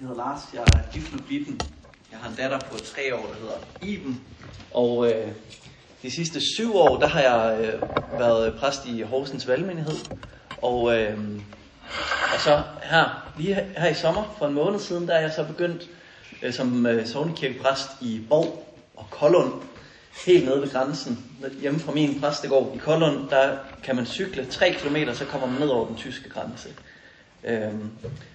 Jeg hedder Lars, jeg er gift med Bitten. Jeg har en datter på tre år, der hedder Iben. Og øh, de sidste syv år, der har jeg øh, været øh, præst i Horsens Valgmenighed. Og, øh, og så her, lige her i sommer, for en måned siden, der er jeg så begyndt øh, som øh, sovnekirkepræst i Borg og Kollund. Helt nede ved grænsen, hjemme fra min præstegård i Kollund, der kan man cykle 3 km, så kommer man ned over den tyske grænse. Øhm,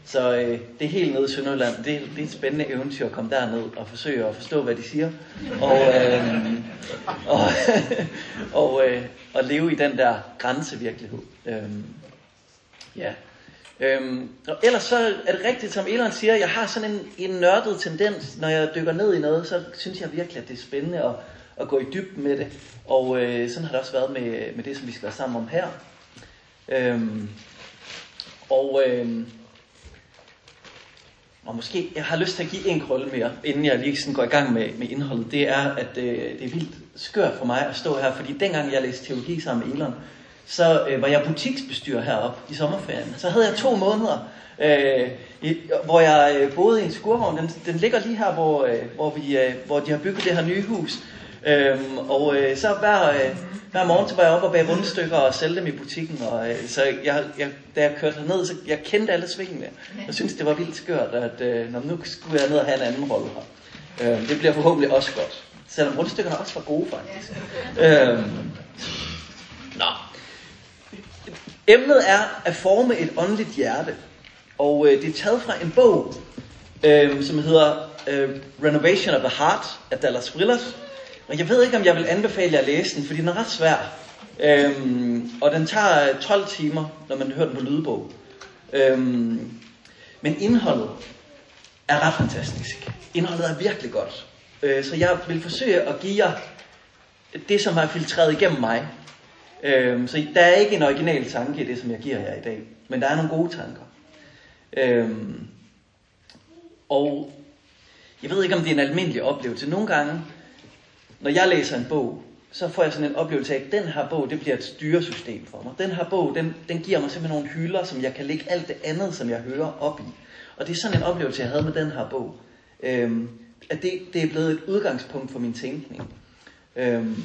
så øh, det er helt nede i Sønderjylland. Det, det er et spændende eventyr at komme derned og forsøge at forstå, hvad de siger. Og, øh, og, og, øh, og leve i den der grænsevirkelighed. Øhm, ja. Øhm, og ellers så er det rigtigt, som Elon siger, jeg har sådan en, en nørdet tendens, når jeg dykker ned i noget, så synes jeg virkelig, at det er spændende at, at gå i dybden med det. Og øh, sådan har det også været med, med det, som vi skal være sammen om her. Øhm, og, øh, og måske, jeg har lyst til at give en krølle mere, inden jeg lige sådan går i gang med, med indholdet. Det er, at øh, det er vildt skørt for mig at stå her, fordi dengang jeg læste teologi sammen med Elon, så øh, var jeg butiksbestyrer heroppe i sommerferien. Så havde jeg to måneder, øh, i, hvor jeg øh, boede i en skurvogn. Den, den ligger lige her, hvor, øh, hvor, vi, øh, hvor de har bygget det her nye hus. Øh, og øh, så hver, øh, hver morgen så var jeg oppe og bag rundstykker og sælge dem i butikken. Og, øh, så jeg, jeg, da jeg kørte herned, så jeg kendte alle svingene. Jeg synes det var vildt skørt, at øh, når nu skulle jeg ned og have en anden rolle her. Øh, det bliver forhåbentlig også godt. Selvom rundstykkerne også var gode faktisk. Øh, nå. Emnet er at forme et åndeligt hjerte. Og øh, det er taget fra en bog, øh, som hedder øh, Renovation of the Heart af Dallas Willard. Og jeg ved ikke, om jeg vil anbefale jer at læse den, fordi den er ret svær. Øhm, og den tager 12 timer, når man hører den på lydbog. Øhm, men indholdet er ret fantastisk. Indholdet er virkelig godt. Øh, så jeg vil forsøge at give jer det, som har filtreret igennem mig. Øhm, så der er ikke en original tanke i det, som jeg giver jer i dag. Men der er nogle gode tanker. Øhm, og jeg ved ikke, om det er en almindelig oplevelse. Nogle gange, når jeg læser en bog, så får jeg sådan en oplevelse af, at den her bog, det bliver et styresystem for mig. Den her bog, den, den giver mig simpelthen nogle hylder, som jeg kan lægge alt det andet, som jeg hører op i. Og det er sådan en oplevelse, jeg havde med den her bog. Øhm, at det, det er blevet et udgangspunkt for min tænkning. Øhm,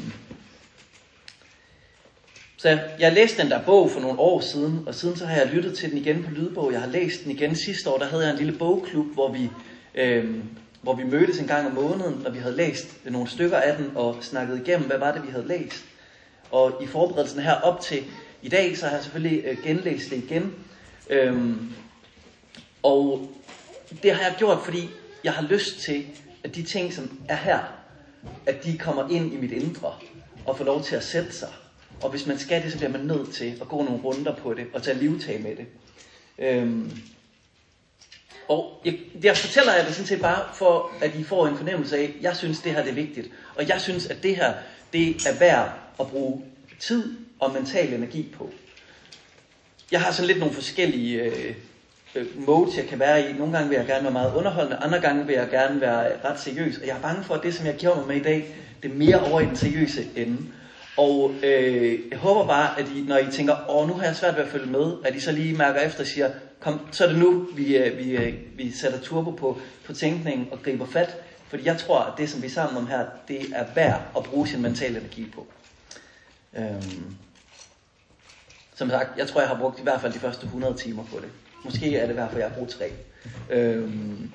så jeg læste den der bog for nogle år siden, og siden så har jeg lyttet til den igen på lydbog. Jeg har læst den igen sidste år, der havde jeg en lille bogklub, hvor vi øhm, hvor vi mødtes en gang om måneden, når vi havde læst nogle stykker af den og snakket igennem, hvad var det, vi havde læst. Og i forberedelsen her op til i dag, så har jeg selvfølgelig øh, genlæst det igen. Øhm, og det har jeg gjort, fordi jeg har lyst til, at de ting, som er her, at de kommer ind i mit indre og får lov til at sætte sig. Og hvis man skal det, så bliver man nødt til at gå nogle runder på det og tage livtag med det. Øhm, og jeg, jeg fortæller jer det sådan set bare for, at I får en fornemmelse af, at jeg synes, det her det er vigtigt. Og jeg synes, at det her, det er værd at bruge tid og mental energi på. Jeg har sådan lidt nogle forskellige øh, øh, modes, jeg kan være i. Nogle gange vil jeg gerne være meget underholdende, andre gange vil jeg gerne være ret seriøs. Og jeg er bange for, at det, som jeg giver mig med i dag, det er mere over i den seriøse ende. Og øh, jeg håber bare, at I, når I tænker, åh, nu har jeg svært ved at følge med, at I så lige mærker efter og siger, kom, så er det nu, vi, øh, vi, øh, vi sætter turbo på, på tænkningen og griber fat. Fordi jeg tror, at det, som vi er sammen om her, det er værd at bruge sin mentale energi på. Øhm. Som sagt, jeg tror, jeg har brugt i hvert fald de første 100 timer på det. Måske er det i hvert fald, jeg har brugt tre. Øhm.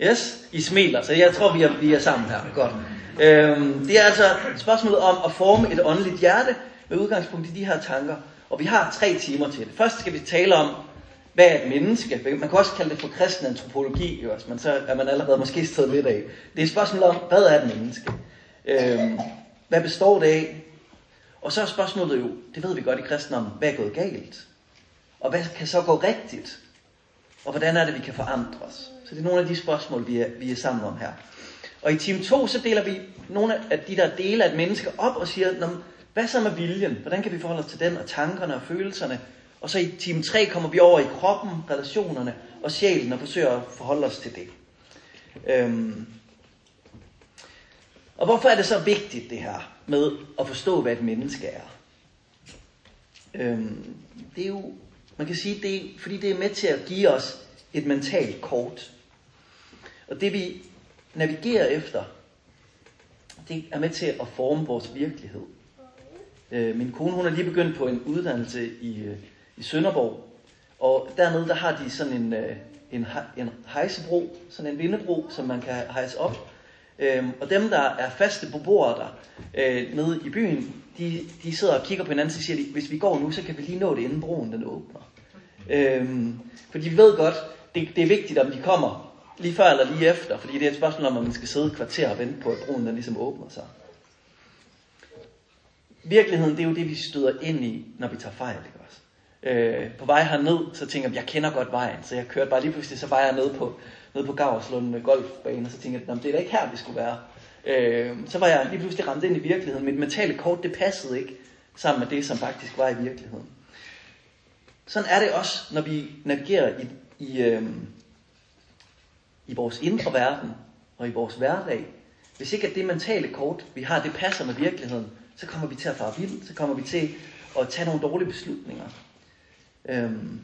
Yes, I smiler, så jeg tror, vi er, vi er sammen her. Godt. Øhm, det er altså spørgsmålet om at forme et åndeligt hjerte med udgangspunkt i de her tanker. Og vi har tre timer til det. Først skal vi tale om, hvad er et menneske? Man kan også kalde det for kristen antropologi, jo, men så er man allerede måske stedet lidt af. Det er et spørgsmål om, hvad er et menneske? Øhm, hvad består det af? Og så er spørgsmålet jo, det ved vi godt i kristendom, hvad er gået galt? Og hvad kan så gå rigtigt? Og hvordan er det, vi kan forandre os? Så det er nogle af de spørgsmål, vi er, vi er sammen om her. Og i time 2, så deler vi nogle af de der dele af et menneske op og siger, hvad så med viljen? Hvordan kan vi forholde os til den, og tankerne og følelserne? Og så i time 3 kommer vi over i kroppen, relationerne og sjælen og forsøger at forholde os til det. Øhm. Og hvorfor er det så vigtigt det her med at forstå, hvad et menneske er? Øhm. Det er jo, man kan sige, det er, fordi det er med til at give os et mentalt kort. Og det vi navigerer efter, det er med til at forme vores virkelighed. Øh, min kone, hun er lige begyndt på en uddannelse i, øh, i Sønderborg, og dernede, der har de sådan en, øh, en, en hejsebro, sådan en vindebro, som man kan hejse op. Øhm, og dem, der er faste beboere der øh, nede i byen, de, de sidder og kigger på hinanden, og siger de, hvis vi går nu, så kan vi lige nå det, inden broen den åbner. Øhm, for de ved godt, det, det er vigtigt, om de kommer lige før eller lige efter, fordi det er et spørgsmål om, at man skal sidde et kvarter og vente på, at broen den ligesom åbner sig. Virkeligheden, det er jo det, vi støder ind i, når vi tager fejl. Ikke også? Øh, på vej herned, så tænker jeg, jeg kender godt vejen, så jeg kørte bare lige pludselig, så var jeg nede på, nede på Gavslund med øh, golfbanen, og så tænkte jeg, det er da ikke her, vi skulle være. Øh, så var jeg lige pludselig ramt ind i virkeligheden. Mit mentale kort, det passede ikke sammen med det, som faktisk var i virkeligheden. Sådan er det også, når vi navigerer i, i, øh, i vores indre verden og i vores hverdag. Hvis ikke at det mentale kort, vi har, det passer med virkeligheden, så kommer vi til at fare vild, så kommer vi til at tage nogle dårlige beslutninger. Øhm.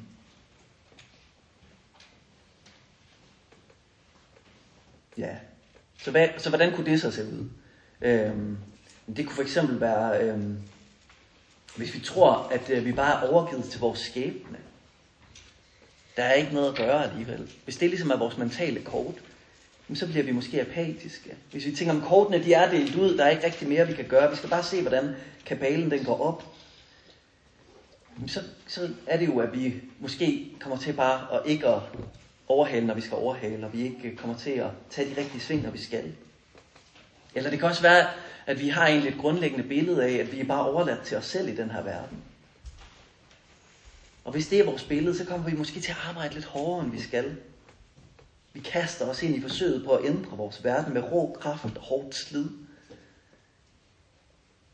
Ja, så, hvad, så hvordan kunne det så se ud? Øhm. Det kunne for eksempel være, øhm, hvis vi tror, at øh, vi bare er overgivet til vores skæbne. Der er ikke noget at gøre alligevel. Hvis det ligesom er vores mentale kort, så bliver vi måske apatiske. Hvis vi tænker, om kortene de er delt ud, der er ikke rigtig mere, vi kan gøre. Vi skal bare se, hvordan kabalen den går op. Så, så er det jo, at vi måske kommer til bare at ikke at overhale, når vi skal overhale, og vi ikke kommer til at tage de rigtige sving, når vi skal. Eller det kan også være, at vi har en lidt grundlæggende billede af, at vi er bare overladt til os selv i den her verden. Og hvis det er vores billede, så kommer vi måske til at arbejde lidt hårdere, end vi skal. Vi kaster os ind i forsøget på at ændre vores verden med rå kraft og hårdt slid.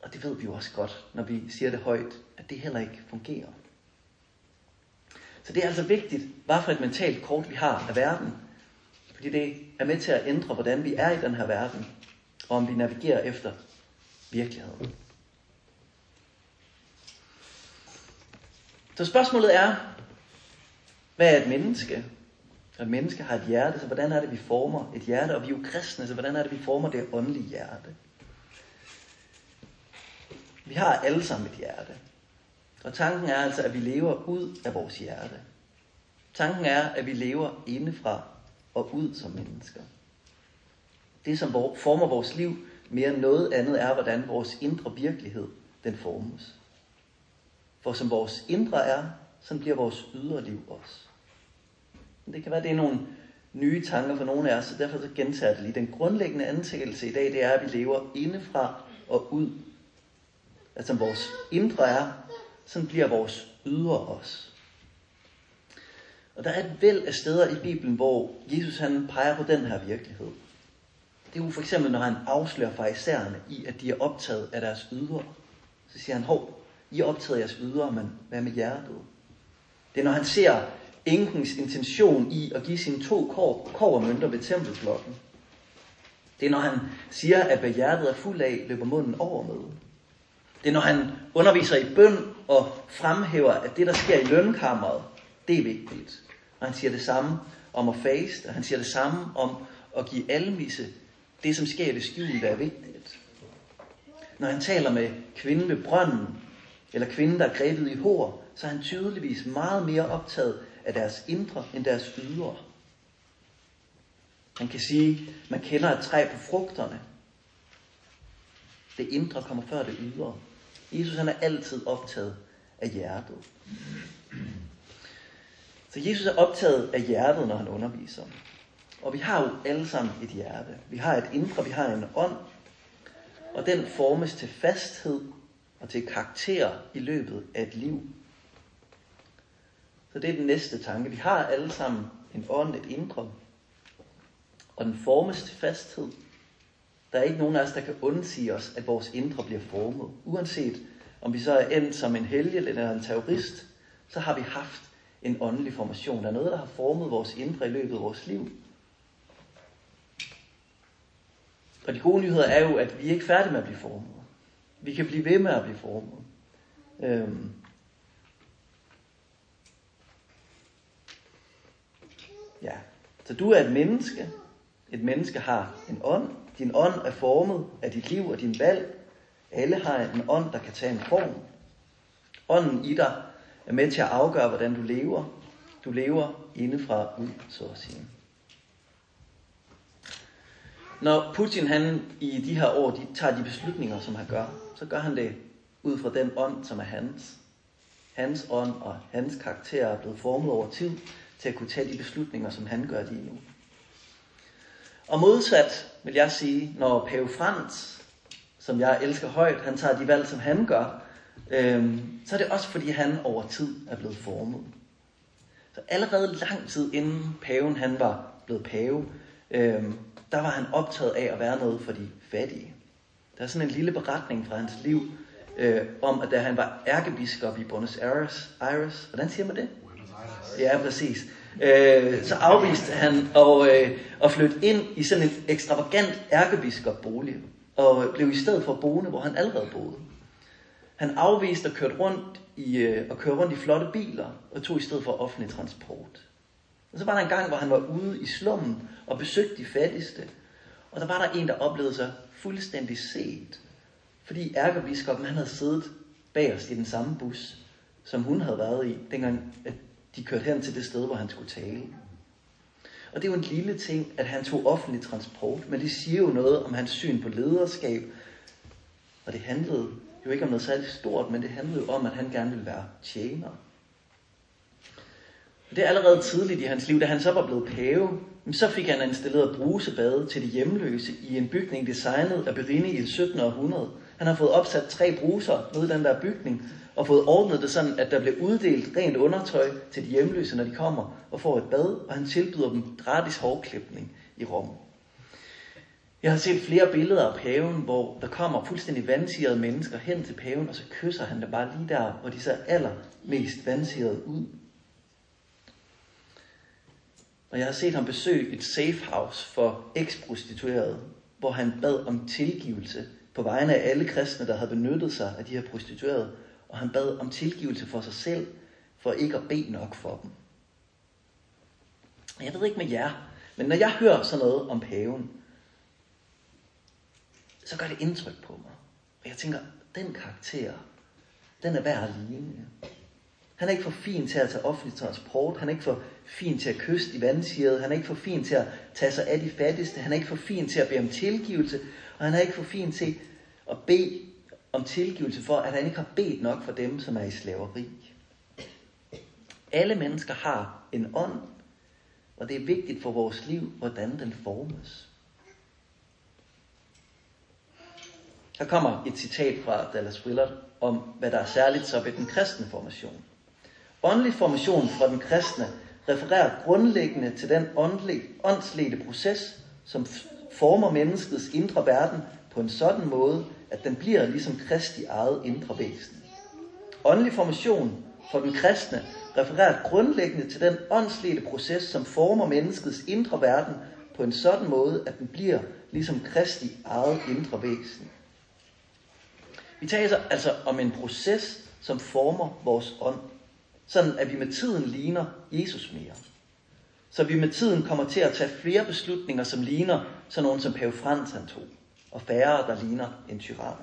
Og det ved vi jo også godt, når vi siger det højt, at det heller ikke fungerer. Så det er altså vigtigt, hvad for et mentalt kort vi har af verden. Fordi det er med til at ændre, hvordan vi er i den her verden, og om vi navigerer efter virkeligheden. Så spørgsmålet er, hvad er et menneske? Og et menneske har et hjerte, så hvordan er det, vi former et hjerte? Og vi er jo kristne, så hvordan er det, vi former det åndelige hjerte? Vi har alle sammen et hjerte. Og tanken er altså, at vi lever ud af vores hjerte. Tanken er, at vi lever indefra og ud som mennesker. Det, som former vores liv mere end noget andet, er, hvordan vores indre virkelighed den formes. For som vores indre er, så bliver vores ydre liv også. Det kan være, det er nogle nye tanker for nogle af os, så derfor så gentager jeg det lige. Den grundlæggende antagelse i dag, det er, at vi lever indefra og ud. At som vores indre er, sådan bliver vores ydre også. Og der er et væld af steder i Bibelen, hvor Jesus han peger på den her virkelighed. Det er jo for eksempel, når han afslører farisæerne i, at de er optaget af deres ydre. Så siger han, hov, I er optaget af jeres ydre, men hvad med hjertet? Det er, når han ser enkens intention i at give sine to kov og mønter ved tempelklokken. Det er, når han siger, at hvad hjertet er fuld af, løber munden over med. Det er, når han underviser i bøn og fremhæver, at det, der sker i lønkammeret, det er vigtigt. Og han siger det samme om at faste, og han siger det samme om at give almisse. Det, som sker i det skjulte, er vigtigt. Når han taler med kvinden ved brønden, eller kvinden, der er grebet i hår, så er han tydeligvis meget mere optaget af deres indre end deres ydre. Man kan sige, man kender et træ på frugterne. Det indre kommer før det ydre. Jesus han er altid optaget af hjertet. Så Jesus er optaget af hjertet, når han underviser. Og vi har jo alle sammen et hjerte. Vi har et indre, vi har en ånd. Og den formes til fasthed og til karakter i løbet af et liv. Så det er den næste tanke. Vi har alle sammen en ånd, et indre. Og den formes til fasthed. Der er ikke nogen af os, der kan undsige os, at vores indre bliver formet. Uanset om vi så er endt som en helge eller en terrorist, så har vi haft en åndelig formation. Der er noget, der har formet vores indre i løbet af vores liv. Og de gode nyheder er jo, at vi er ikke færdige med at blive formet. Vi kan blive ved med at blive formet. Øhm, Ja. Så du er et menneske, Et menneske har en ånd. Din ånd er formet af dit liv og din valg. Alle har en ånd, der kan tage en form. Ånden i dig er med til at afgøre, hvordan du lever. Du lever indefra ud, så at sige. Når Putin han i de her år de tager de beslutninger, som han gør, så gør han det ud fra den ånd, som er hans. Hans ånd og hans karakter er blevet formet over tid til at kunne tage de beslutninger, som han gør lige nu. Og modsat vil jeg sige, når Pave Frans, som jeg elsker højt, han tager de valg, som han gør, øhm, så er det også fordi han over tid er blevet formet. Så allerede lang tid inden paven han var blevet pave, øhm, der var han optaget af at være noget for de fattige. Der er sådan en lille beretning fra hans liv, øh, om at da han var ærkebiskop i Buenos Aires, Aires hvordan siger man det? Ja, præcis. Øh, så afviste han at, øh, at flytte ind i sådan en ekstravagant ærkebiskopbolig, og blev i stedet for boende, hvor han allerede boede. Han afviste at køre rundt i, øh, at køre rundt i flotte biler, og tog i stedet for offentlig transport. Og så var der en gang, hvor han var ude i slummen og besøgte de fattigste. Og der var der en, der oplevede sig fuldstændig set. Fordi ærkebiskoppen, han havde siddet bag os i den samme bus, som hun havde været i, dengang at de kørte hen til det sted, hvor han skulle tale. Og det er jo en lille ting, at han tog offentlig transport, men det siger jo noget om hans syn på lederskab. Og det handlede jo ikke om noget særligt stort, men det handlede jo om, at han gerne ville være tjener. Det er allerede tidligt i hans liv, da han så var blevet pave, så fik han installeret brusebade til de hjemløse i en bygning designet af Berini i 17. århundrede. Han har fået opsat tre bruser nede i den der bygning, og fået ordnet det sådan, at der bliver uddelt rent undertøj til de hjemløse, når de kommer og får et bad, og han tilbyder dem gratis hårklipning i Rom. Jeg har set flere billeder af paven, hvor der kommer fuldstændig vandsirede mennesker hen til paven, og så kysser han dem bare lige der, hvor de ser allermest vandsirede ud. Og jeg har set ham besøge et safe house for eksprostituerede, hvor han bad om tilgivelse på vegne af alle kristne, der havde benyttet sig af de her prostituerede, og han bad om tilgivelse for sig selv, for ikke at bede nok for dem. Jeg ved ikke med jer, men når jeg hører sådan noget om paven, så gør det indtryk på mig. Og jeg tænker, den karakter, den er værd at ligne. Han er ikke for fin til at tage offentlig transport. Han er ikke for fin til at kysse de vandsirede. Han er ikke for fin til at tage sig af de fattigste. Han er ikke for fin til at bede om tilgivelse. Og han er ikke for fin til at bede om tilgivelse for, at han ikke har bedt nok for dem, som er i slaveri. Alle mennesker har en ånd, og det er vigtigt for vores liv, hvordan den formes. Her kommer et citat fra Dallas Willard om, hvad der er særligt så ved den kristne formation. Åndelig formation fra den kristne refererer grundlæggende til den åndsledte proces, som former menneskets indre verden på en sådan måde, at den bliver ligesom Kristi eget indre væsen. Åndelig formation for den kristne refererer grundlæggende til den åndsledte proces, som former menneskets indre verden på en sådan måde, at den bliver ligesom Kristi eget indre væsen. Vi taler altså om en proces, som former vores ånd sådan at vi med tiden ligner Jesus mere. Så vi med tiden kommer til at tage flere beslutninger, som ligner sådan nogen som Pave Frans han tog, og færre, der ligner en tyran.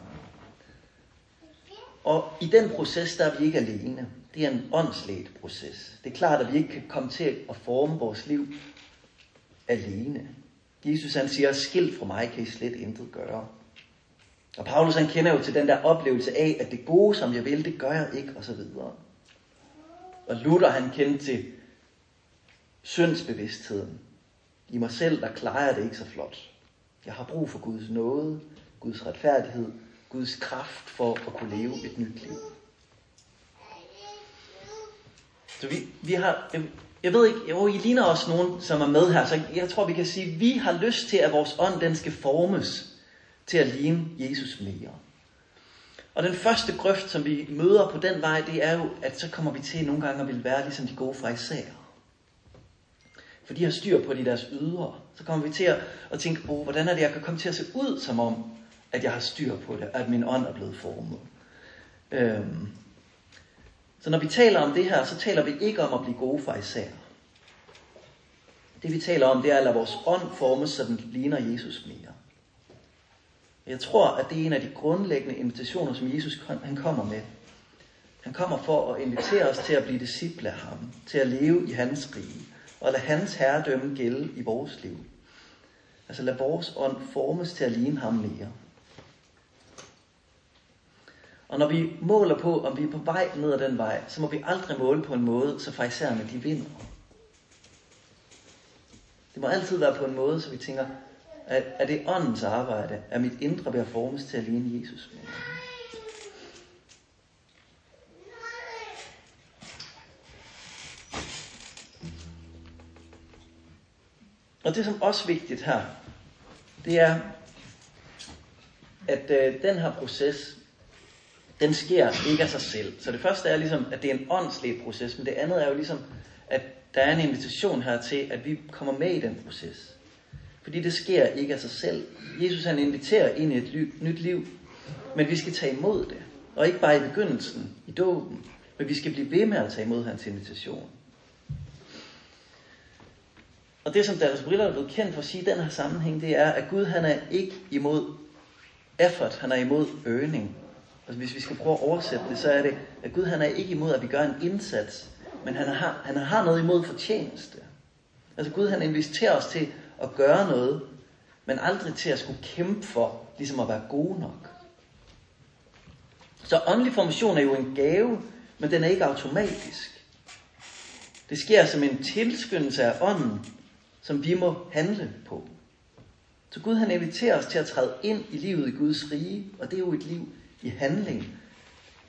Og i den proces, der er vi ikke alene. Det er en åndslægt proces. Det er klart, at vi ikke kan komme til at forme vores liv alene. Jesus han siger, skilt fra mig kan I slet intet gøre. Og Paulus han kender jo til den der oplevelse af, at det gode, som jeg vil, det gør jeg ikke, osv. Og Luther han kendte til syndsbevidstheden. I mig selv, der klarer jeg det ikke så flot. Jeg har brug for Guds nåde, Guds retfærdighed, Guds kraft for at kunne leve et nyt liv. Så vi, vi har, jeg, jeg ved ikke, jo, I ligner også nogen, som er med her, så jeg tror, vi kan sige, at vi har lyst til, at vores ånd, den skal formes til at ligne Jesus mere. Og den første grøft, som vi møder på den vej, det er jo, at så kommer vi til nogle gange at vil være ligesom de gode fra især. For de har styr på de deres ydre. Så kommer vi til at, at tænke, oh, hvordan er det, jeg kan komme til at se ud, som om, at jeg har styr på det, at min ånd er blevet formet. Øhm. Så når vi taler om det her, så taler vi ikke om at blive gode fra især. Det vi taler om, det er at lade vores ånd formes, så den ligner Jesus mere. Jeg tror, at det er en af de grundlæggende invitationer, som Jesus han kommer med. Han kommer for at invitere os til at blive disciple af ham, til at leve i hans rige, og lad hans herredømme gælde i vores liv. Altså lad vores ånd formes til at ligne ham mere. Og når vi måler på, om vi er på vej ned ad den vej, så må vi aldrig måle på en måde, så farisæerne de vinder. Det må altid være på en måde, så vi tænker, at er det åndens arbejde? Er mit indre ved at formes til at ligne Jesus? Og det som også er vigtigt her, det er, at øh, den her proces, den sker ikke af sig selv. Så det første er ligesom, at det er en åndslig proces, men det andet er jo ligesom, at der er en invitation her til, at vi kommer med i den proces. Fordi det sker ikke af sig selv. Jesus han inviterer ind i et nyt liv, men vi skal tage imod det. Og ikke bare i begyndelsen, i dåben, men vi skal blive ved med at tage imod hans invitation. Og det, som Dallas Briller er blevet kendt for at sige i den her sammenhæng, det er, at Gud han er ikke imod effort, han er imod øgning. Altså hvis vi skal prøve at oversætte det, så er det, at Gud han er ikke imod, at vi gør en indsats, men han har, han har noget imod fortjeneste. Altså Gud han inviterer os til at gøre noget, men aldrig til at skulle kæmpe for, ligesom at være gode nok. Så åndelig formation er jo en gave, men den er ikke automatisk. Det sker som en tilskyndelse af ånden, som vi må handle på. Så Gud han inviterer os til at træde ind i livet i Guds rige, og det er jo et liv i handling,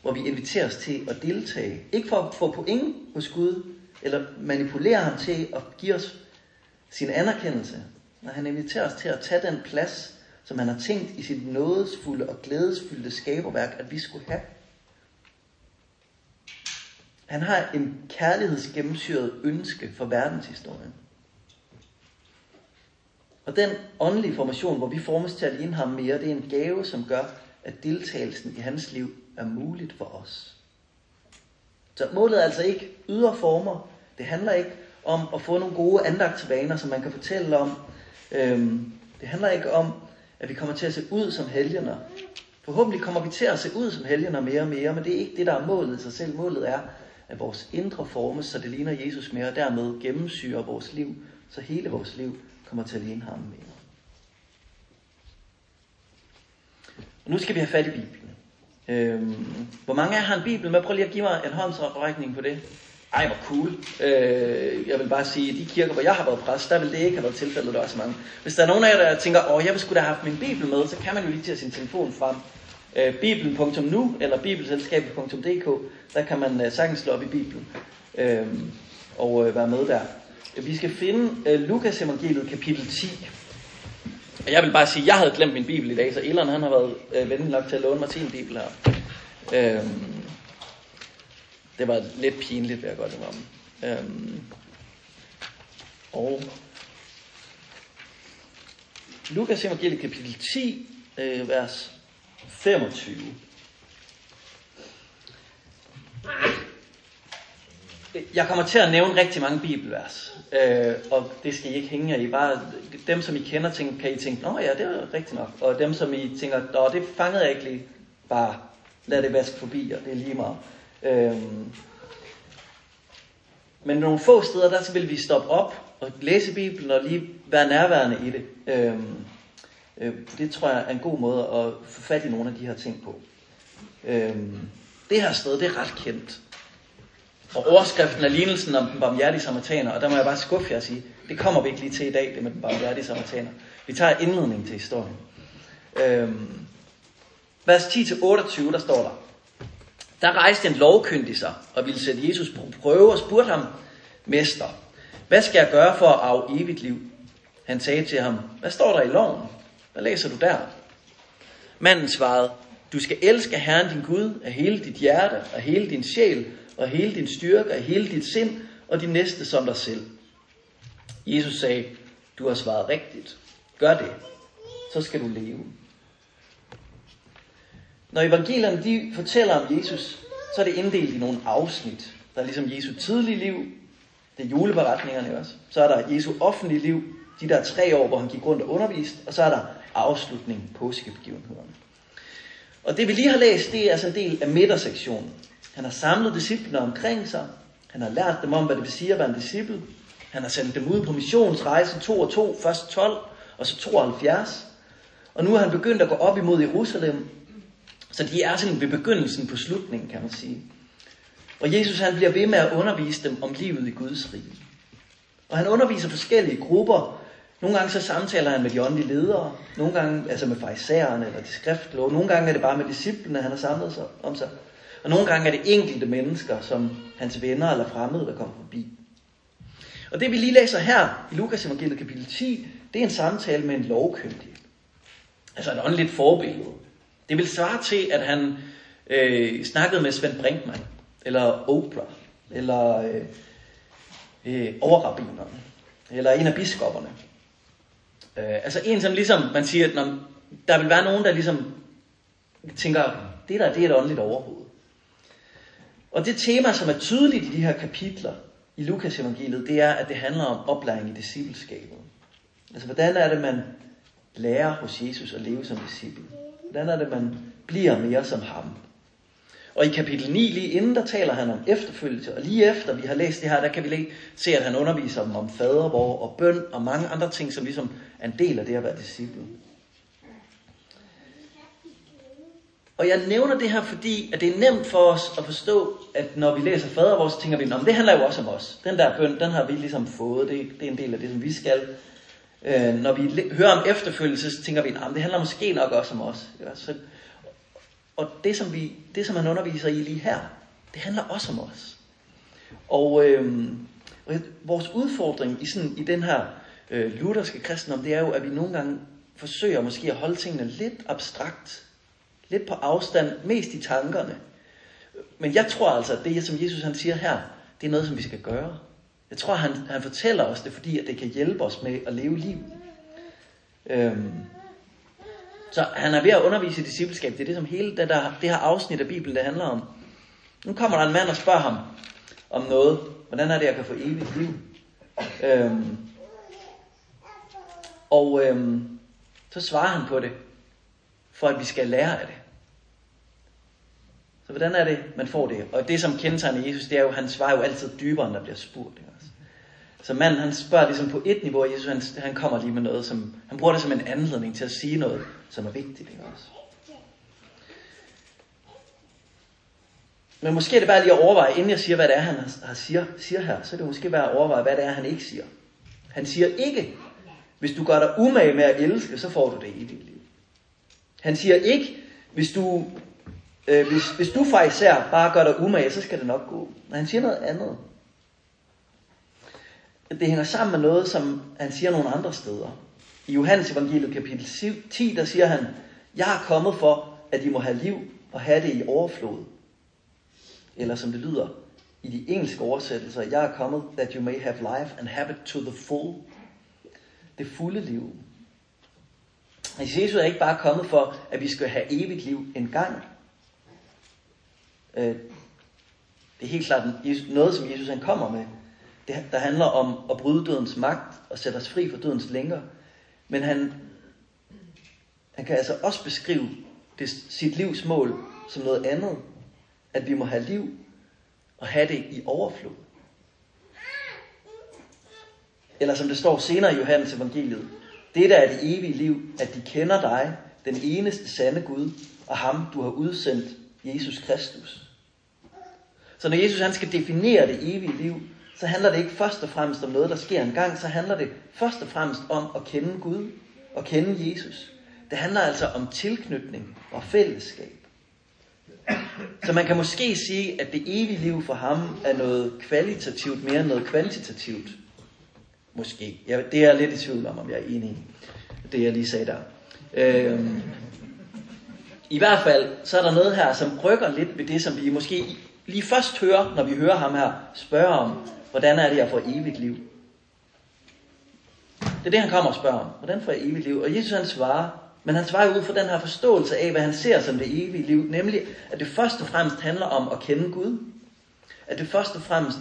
hvor vi inviteres til at deltage. Ikke for at få point hos Gud, eller manipulere ham til at give os sin anerkendelse, når han inviterer os til at tage den plads, som han har tænkt i sit nådesfulde og glædesfulde skaberværk, at vi skulle have. Han har en kærlighedsgennemsyret ønske for verdenshistorien. Og den åndelige formation, hvor vi formes til at ligne ham mere, det er en gave, som gør, at deltagelsen i hans liv er muligt for os. Så målet er altså ikke ydre former. Det handler ikke om at få nogle gode andagtsvaner, som man kan fortælle om. Øhm, det handler ikke om, at vi kommer til at se ud som helgener. Forhåbentlig kommer vi til at se ud som helgener mere og mere, men det er ikke det, der er målet i sig selv. Målet er, at vores indre formes, så det ligner Jesus mere, og dermed gennemsyrer vores liv, så hele vores liv kommer til at ligne ham mere. Og nu skal vi have fat i Bibelen. Øhm, hvor mange af jer har en Bibel med? Prøv lige at give mig en håndsoprækning på det. Ej, hvor cool. Øh, jeg vil bare sige, at de kirker, hvor jeg har været præst, der vil det ikke have været tilfældet, der er så mange. Hvis der er nogen af jer, der tænker, åh, jeg vil skulle da have haft min Bibel med, så kan man jo lige tage sin telefon frem. Øh, Bibelen.nu eller bibelselskabet.dk, der kan man øh, sagtens slå op i Bibelen øh, og øh, være med der. Vi skal finde øh, Lukas evangeliet kapitel 10. Og jeg vil bare sige, at jeg havde glemt min bibel i dag, så Elon han har været øh, venlig nok til at låne mig sin bibel her. Øhm, det var lidt pinligt, vil jeg godt indrømme. Øhm, og Lukas evangeliet kapitel 10, øh, vers 25. Jeg kommer til at nævne rigtig mange bibelvers, øh, og det skal I ikke hænge jer i. Bare dem, som I kender, tænker, kan I tænke, nå ja, det er rigtigt nok. Og dem, som I tænker, nå, det fangede jeg ikke lige, bare lad det vaske forbi, og det er lige meget. Øh, men nogle få steder, der vil vi stoppe op og læse Bibelen og lige være nærværende i det. Øh, øh, det tror jeg er en god måde at få fat i nogle af de her ting på. Øh, det her sted, det er ret kendt. Og overskriften er lignelsen om den barmhjertige samaritaner, og der må jeg bare skuffe jer og sige, det kommer vi ikke lige til i dag, det med den barmhjertige samaritaner. Vi tager indledning til historien. Øhm, vers 10-28, der står der, der rejste en lovkyndig sig og ville sætte Jesus på prøve og spurgte ham, Mester, hvad skal jeg gøre for at arve evigt liv? Han sagde til ham, hvad står der i loven? Hvad læser du der? Manden svarede, du skal elske Herren din Gud af hele dit hjerte, og hele din sjæl, og hele din styrke, og hele dit sind, og din næste som dig selv. Jesus sagde, du har svaret rigtigt. Gør det, så skal du leve. Når evangelierne de fortæller om Jesus, så er det inddelt i nogle afsnit. Der er ligesom Jesu tidlige liv, Det er juleberetningerne også. Så er der Jesu offentlige liv, de der tre år, hvor han gik rundt og underviste, og så er der afslutning på påskebegivenhederne. Og det vi lige har læst, det er altså en del af midtersektionen. Han har samlet disciplene omkring sig. Han har lært dem om, hvad det vil sige at være en disciple. Han har sendt dem ud på missionsrejse 2 og 2, først 12 og så 72. Og nu er han begyndt at gå op imod Jerusalem. Så de er sådan ved begyndelsen på slutningen, kan man sige. Og Jesus han bliver ved med at undervise dem om livet i Guds rige. Og han underviser forskellige grupper. Nogle gange så samtaler han med de åndelige ledere. Nogle gange altså med farisæerne eller de skriftlåge. Nogle gange er det bare med disciplene, han har samlet sig om sig. Og nogle gange er det enkelte mennesker, som hans venner eller fremmede, der kommer forbi. Og det vi lige læser her i Lukas evangeliet kapitel 10, det er en samtale med en lovkyndig. Altså et åndeligt forbillede. Det vil svare til, at han øh, snakkede med Svend Brinkmann, eller Oprah, eller øh, øh, overrabineren, eller en af biskopperne. Øh, altså en, som ligesom, man siger, at når, der vil være nogen, der ligesom tænker, det der, det er et åndeligt overhoved. Og det tema, som er tydeligt i de her kapitler i Lukas evangeliet, det er, at det handler om oplæring i discipleskabet. Altså, hvordan er det, man lærer hos Jesus at leve som disciple? Hvordan er det, man bliver mere som ham? Og i kapitel 9, lige inden, der taler han om efterfølgelse. Og lige efter vi har læst det her, der kan vi lige se, at han underviser dem om fadervor og bøn og mange andre ting, som ligesom er en del af det at være disciple. Og jeg nævner det her, fordi at det er nemt for os at forstå, at når vi læser fadervor, så tænker vi, at det handler jo også om os. Den der bøn, den har vi ligesom fået. Det, det er en del af det, som vi skal. Øh, når vi hører om efterfølgelse, så tænker vi, at det handler måske nok også om os. Ja, så, og det som, vi, det, som han underviser i lige her, det handler også om os. Og, øh, og vores udfordring i, sådan, i den her øh, lutherske kristendom, det er jo, at vi nogle gange forsøger måske at holde tingene lidt abstrakt, lidt på afstand, mest i tankerne. Men jeg tror altså, at det, som Jesus han siger her, det er noget, som vi skal gøre. Jeg tror, han, han fortæller os det, fordi at det kan hjælpe os med at leve liv. Øhm, så han er ved at undervise i discipleskab. Det er det, som hele det, der, det her afsnit af Bibelen, det handler om. Nu kommer der en mand og spørger ham om noget. Hvordan er det, jeg kan få evigt liv? Øhm, og øhm, så svarer han på det, for at vi skal lære af det. Så hvordan er det, man får det? Og det, som kendetegner Jesus, det er jo, han svarer jo altid dybere, end der bliver spurgt. Ikke? Så manden, han spørger ligesom på et niveau, og Jesus han, han kommer lige med noget, som, han bruger det som en anledning til at sige noget, som er vigtigt. Ikke også? Men måske er det bare lige at overveje, inden jeg siger, hvad det er, han har, siger, siger her, så er det måske bare at overveje, hvad det er, han ikke siger. Han siger ikke, hvis du gør dig umage med at elske, så får du det evige liv. Han siger ikke, hvis du, øh, hvis, hvis du fra især bare gør dig umage, så skal det nok gå. Men han siger noget andet det hænger sammen med noget, som han siger nogle andre steder. I Johannes evangeliet kapitel 10, der siger han, jeg er kommet for, at I må have liv og have det i overflod. Eller som det lyder i de engelske oversættelser, jeg er kommet, that you may have life and have it to the full. Det fulde liv. Altså, Jesus er ikke bare kommet for, at vi skal have evigt liv en gang. Øh, det er helt klart noget, som Jesus han kommer med det, der handler om at bryde dødens magt og sætte os fri fra dødens længere. Men han, han kan altså også beskrive det, sit livs mål som noget andet. At vi må have liv og have det i overflod. Eller som det står senere i Johannes evangeliet. Det der er det evige liv, at de kender dig, den eneste sande Gud, og ham du har udsendt, Jesus Kristus. Så når Jesus han skal definere det evige liv, så handler det ikke først og fremmest om noget, der sker en gang, så handler det først og fremmest om at kende Gud og kende Jesus. Det handler altså om tilknytning og fællesskab. Så man kan måske sige, at det evige liv for ham er noget kvalitativt mere end noget kvantitativt. Måske. Ja, det er jeg lidt i tvivl om, om jeg er enig i det, jeg lige sagde der. Øhm, I hvert fald, så er der noget her, som rykker lidt ved det, som vi måske lige først hører, når vi hører ham her spørge om, Hvordan er det, jeg får evigt liv? Det er det, han kommer og spørger om. Hvordan får jeg evigt liv? Og Jesus han svarer, men han svarer ud fra den her forståelse af, hvad han ser som det evige liv. Nemlig, at det først og fremmest handler om at kende Gud. At det først og fremmest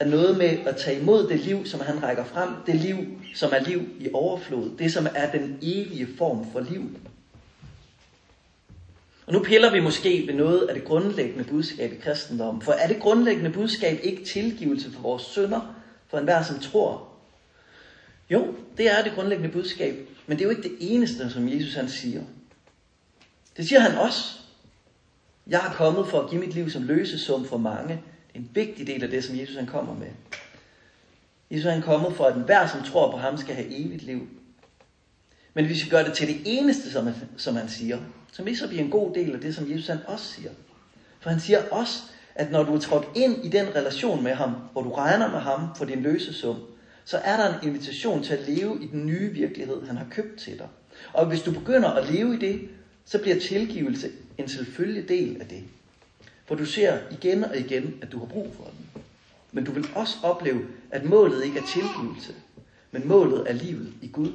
er noget med at tage imod det liv, som han rækker frem, det liv, som er liv i overflod, det som er den evige form for liv. Og nu piller vi måske ved noget af det grundlæggende budskab i kristendommen. For er det grundlæggende budskab ikke tilgivelse for vores synder, for enhver som tror? Jo, det er det grundlæggende budskab, men det er jo ikke det eneste, som Jesus han siger. Det siger han også. Jeg er kommet for at give mit liv som løsesum for mange. Det er en vigtig del af det, som Jesus han kommer med. Jesus han er kommet for, at enhver, som tror på ham, skal have evigt liv. Men hvis vi gør det til det eneste, som som han siger, så misser vi en god del af det, som Jesus han også siger. For han siger også, at når du er trådt ind i den relation med ham, hvor du regner med ham for din løsesum, så er der en invitation til at leve i den nye virkelighed, han har købt til dig. Og hvis du begynder at leve i det, så bliver tilgivelse en selvfølgelig del af det. For du ser igen og igen, at du har brug for den. Men du vil også opleve, at målet ikke er tilgivelse, men målet er livet i Gud.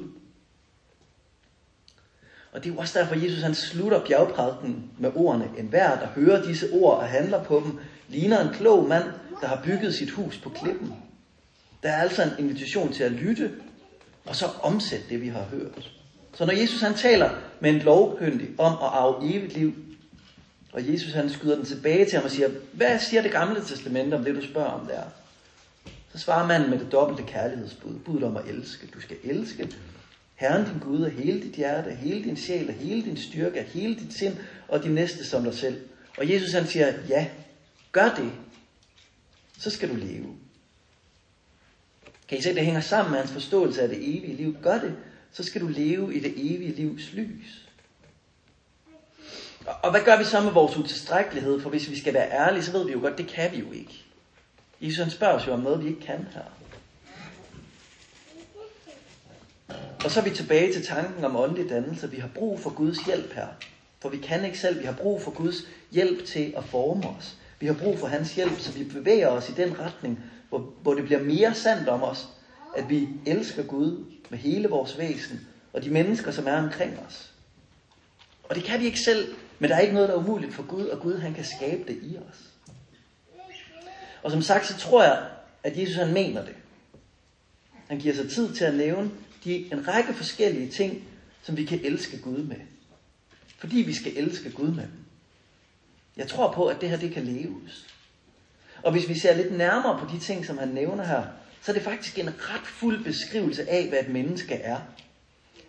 Og det er jo også derfor, Jesus han slutter bjergprædiken med ordene. En hver, der hører disse ord og handler på dem, ligner en klog mand, der har bygget sit hus på klippen. Der er altså en invitation til at lytte, og så omsætte det, vi har hørt. Så når Jesus han taler med en lovkyndig om at arve evigt liv, og Jesus han skyder den tilbage til ham og siger, hvad siger det gamle testamente om det, du spørger om der? Så svarer manden med det dobbelte kærlighedsbud, budet om at elske. Du skal elske Herren din Gud af hele dit hjerte, af hele din sjæl, af hele din styrke, af hele dit sind og din næste som dig selv. Og Jesus han siger, ja, gør det, så skal du leve. Kan I se, det hænger sammen med hans forståelse af det evige liv. Gør det, så skal du leve i det evige livs lys. Og hvad gør vi så med vores utilstrækkelighed? For hvis vi skal være ærlige, så ved vi jo godt, det kan vi jo ikke. Jesus han spørger os jo om noget, vi ikke kan her. Og så er vi tilbage til tanken om åndelig dannelse. Vi har brug for Guds hjælp her. For vi kan ikke selv. Vi har brug for Guds hjælp til at forme os. Vi har brug for hans hjælp, så vi bevæger os i den retning, hvor, hvor det bliver mere sandt om os, at vi elsker Gud med hele vores væsen, og de mennesker, som er omkring os. Og det kan vi ikke selv, men der er ikke noget, der er umuligt for Gud, og Gud han kan skabe det i os. Og som sagt, så tror jeg, at Jesus han mener det. Han giver sig tid til at nævne de, en række forskellige ting, som vi kan elske Gud med. Fordi vi skal elske Gud med dem. Jeg tror på, at det her det kan leves. Og hvis vi ser lidt nærmere på de ting, som han nævner her, så er det faktisk en ret fuld beskrivelse af, hvad et menneske er.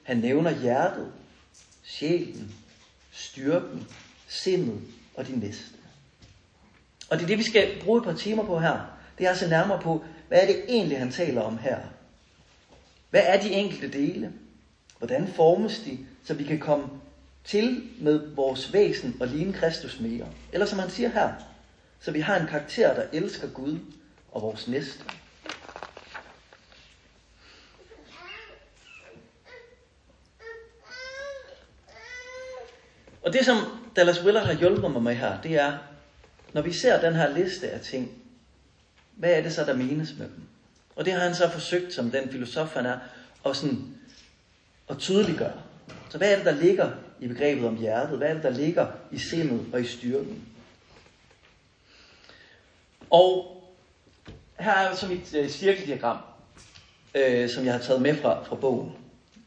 Han nævner hjertet, sjælen, styrken, sindet og de næste. Og det er det, vi skal bruge et par timer på her. Det er at se nærmere på, hvad er det egentlig, han taler om her. Hvad er de enkelte dele? Hvordan formes de, så vi kan komme til med vores væsen og ligne Kristus mere? Eller som han siger her, så vi har en karakter, der elsker Gud og vores næste. Og det, som Dallas Willard har hjulpet mig med her, det er, når vi ser den her liste af ting, hvad er det så, der menes med dem? Og det har han så forsøgt, som den filosof han er, at, sådan, at tydeliggøre. Så hvad er det, der ligger i begrebet om hjertet? Hvad er det, der ligger i sindet og i styrken? Og her er så mit øh, cirkeldiagram, øh, som jeg har taget med fra, fra bogen.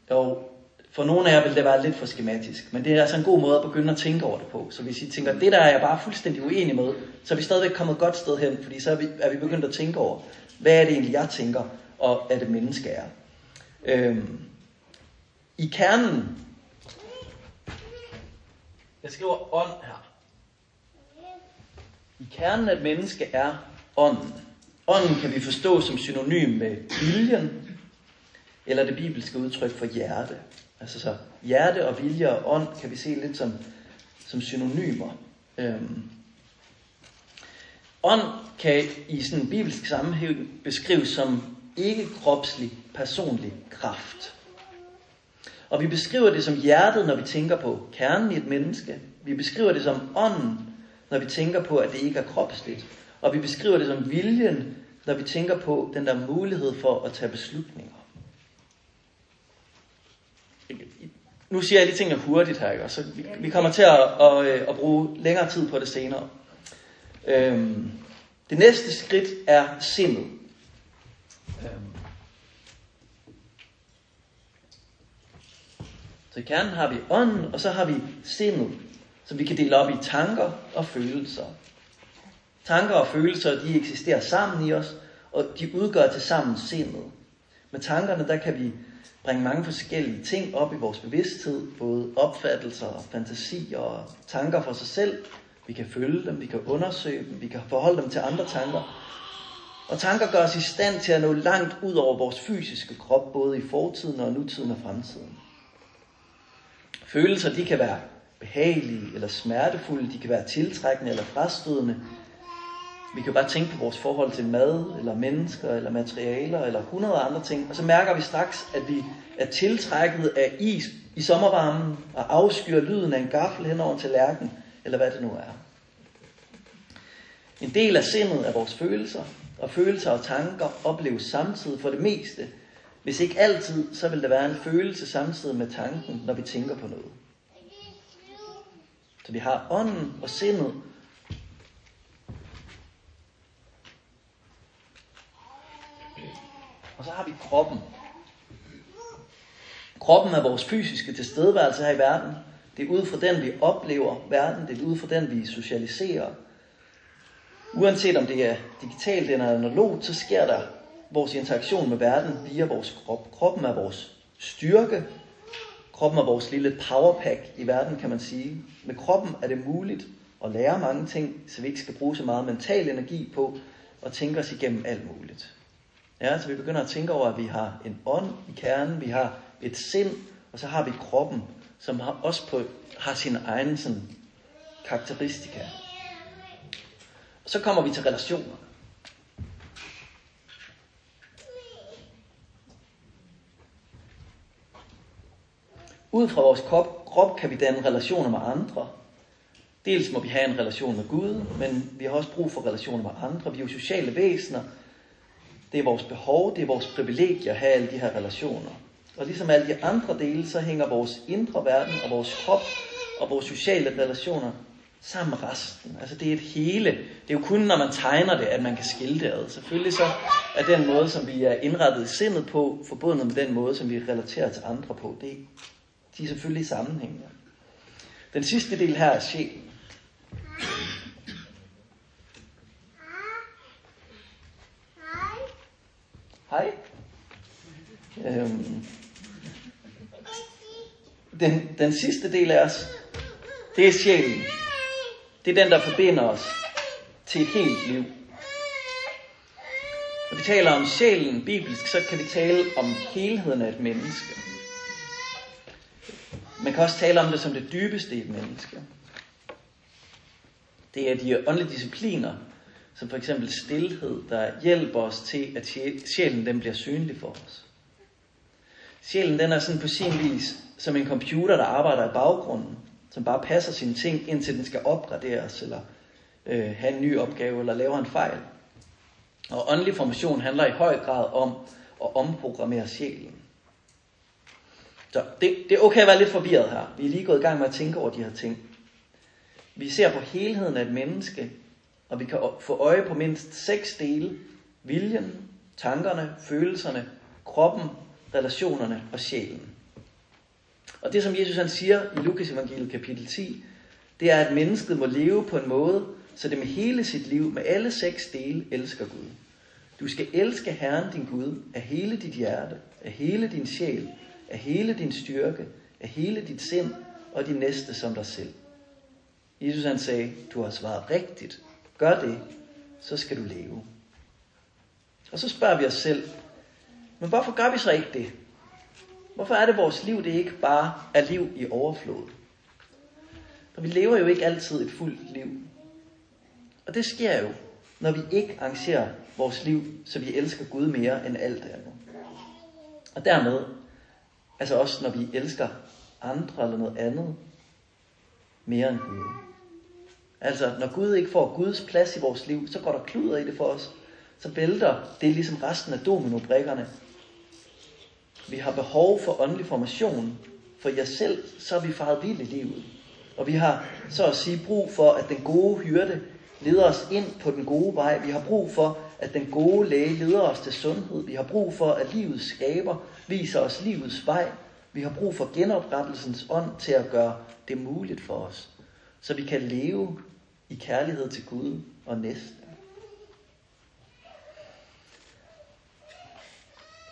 Og for nogle af jer vil det være lidt for skematisk, men det er altså en god måde at begynde at tænke over det på. Så hvis I tænker, det der er jeg bare fuldstændig uenig med, så er vi stadigvæk kommet et godt sted hen, fordi så er vi, er vi begyndt at tænke over, hvad er det egentlig, jeg tænker, og er det menneske er. Øhm, I kernen, jeg skriver ånd her. I kernen af et menneske er ånden. Ånden kan vi forstå som synonym med viljen, eller det bibelske udtryk for hjerte. Altså så hjerte og vilje og ånd kan vi se lidt som, som synonymer. Øhm. Ånd kan i sådan en bibelsk sammenhæng beskrives som ikke kropslig, personlig kraft. Og vi beskriver det som hjertet, når vi tænker på kernen i et menneske. Vi beskriver det som ånden, når vi tænker på, at det ikke er kropsligt. Og vi beskriver det som viljen, når vi tænker på den der mulighed for at tage beslutninger. Nu siger jeg lige tingene hurtigt her, ikke? så vi, vi kommer til at, at, at, at bruge længere tid på det senere. Øhm, det næste skridt er sindet. Øhm. Så i kernen har vi ånden, og så har vi sindet, som vi kan dele op i tanker og følelser. Tanker og følelser, de eksisterer sammen i os, og de udgør til sammen sindet. Med tankerne, der kan vi bringe mange forskellige ting op i vores bevidsthed, både opfattelser, fantasier og tanker for sig selv. Vi kan følge dem, vi kan undersøge dem, vi kan forholde dem til andre tanker. Og tanker gør os i stand til at nå langt ud over vores fysiske krop, både i fortiden og nutiden og fremtiden. Følelser, de kan være behagelige eller smertefulde, de kan være tiltrækkende eller frastødende, vi kan bare tænke på vores forhold til mad, eller mennesker, eller materialer, eller hundrede andre ting. Og så mærker vi straks, at vi er tiltrækket af is i sommervarmen, og afskyr lyden af en gaffel hen over en tallerken, eller hvad det nu er. En del af sindet er vores følelser, og følelser og tanker opleves samtidig for det meste. Hvis ikke altid, så vil der være en følelse samtidig med tanken, når vi tænker på noget. Så vi har ånden og sindet, Og så har vi kroppen. Kroppen er vores fysiske tilstedeværelse her i verden. Det er ud fra den, vi oplever verden. Det er ud fra den, vi socialiserer. Uanset om det er digitalt eller analogt, så sker der vores interaktion med verden via vores krop. Kroppen er vores styrke. Kroppen er vores lille powerpack i verden, kan man sige. Med kroppen er det muligt at lære mange ting, så vi ikke skal bruge så meget mental energi på at tænke os igennem alt muligt. Ja, så vi begynder at tænke over, at vi har en ånd i kernen, vi har et sind, og så har vi kroppen, som har, også på, har sin egen sådan, karakteristika. Og så kommer vi til relationer. Ud fra vores krop, krop kan vi danne relationer med andre. Dels må vi have en relation med Gud, men vi har også brug for relationer med andre. Vi er jo sociale væsener, det er vores behov, det er vores privilegie at have alle de her relationer. Og ligesom alle de andre dele, så hænger vores indre verden og vores krop og vores sociale relationer sammen med resten. Altså det er et hele. Det er jo kun, når man tegner det, at man kan skille det ad. Selvfølgelig så er den måde, som vi er indrettet i sindet på, forbundet med den måde, som vi relaterer til andre på. Det, de er selvfølgelig sammenhængende. Den sidste del her er sjælen. Hej. Øhm, den, den sidste del af os, det er sjælen. Det er den, der forbinder os til et helt liv. Når vi taler om sjælen bibelsk, så kan vi tale om helheden af et menneske. Man kan også tale om det som det dybeste i et menneske. Det er de åndelige discipliner, som for eksempel stillhed, der hjælper os til, at sjælen den bliver synlig for os. Sjælen den er sådan på sin vis som en computer, der arbejder i baggrunden, som bare passer sine ting, indtil den skal opgraderes, eller øh, have en ny opgave, eller lave en fejl. Og åndelig formation handler i høj grad om at omprogrammere sjælen. Så det, det er okay at være lidt forvirret her. Vi er lige gået i gang med at tænke over de her ting. Vi ser på helheden af et menneske og vi kan få øje på mindst seks dele. Viljen, tankerne, følelserne, kroppen, relationerne og sjælen. Og det som Jesus han siger i Lukas evangeliet kapitel 10, det er, at mennesket må leve på en måde, så det med hele sit liv, med alle seks dele, elsker Gud. Du skal elske Herren din Gud af hele dit hjerte, af hele din sjæl, af hele din styrke, af hele dit sind og din næste som dig selv. Jesus han sagde, du har svaret rigtigt gør det, så skal du leve. Og så spørger vi os selv, men hvorfor gør vi så ikke det? Hvorfor er det vores liv, det ikke bare er liv i overflod? For vi lever jo ikke altid et fuldt liv. Og det sker jo, når vi ikke arrangerer vores liv, så vi elsker Gud mere end alt andet. Og dermed, altså også når vi elsker andre eller noget andet, mere end Gud. Altså, når Gud ikke får Guds plads i vores liv, så går der kluder i det for os. Så vælter det ligesom resten af dominobrikkerne. Vi har behov for åndelig formation. For jer selv, så er vi faret vildt i livet. Og vi har så at sige brug for, at den gode hyrde leder os ind på den gode vej. Vi har brug for, at den gode læge leder os til sundhed. Vi har brug for, at livets skaber viser os livets vej. Vi har brug for genoprettelsens ånd til at gøre det muligt for os, så vi kan leve i kærlighed til Gud og næsten.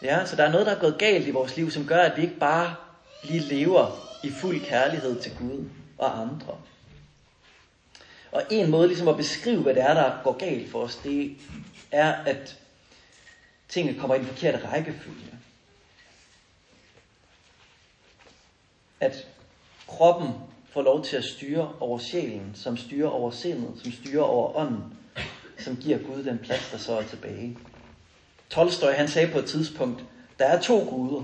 Ja, så der er noget, der er gået galt i vores liv, som gør, at vi ikke bare lige lever i fuld kærlighed til Gud og andre. Og en måde ligesom at beskrive, hvad det er, der går galt for os, det er, at tingene kommer i den forkerte rækkefølge. At kroppen får lov til at styre over sjælen, som styrer over sindet, som styrer over ånden, som giver Gud den plads, der så er tilbage. Tolstoy han sagde på et tidspunkt, der er to guder.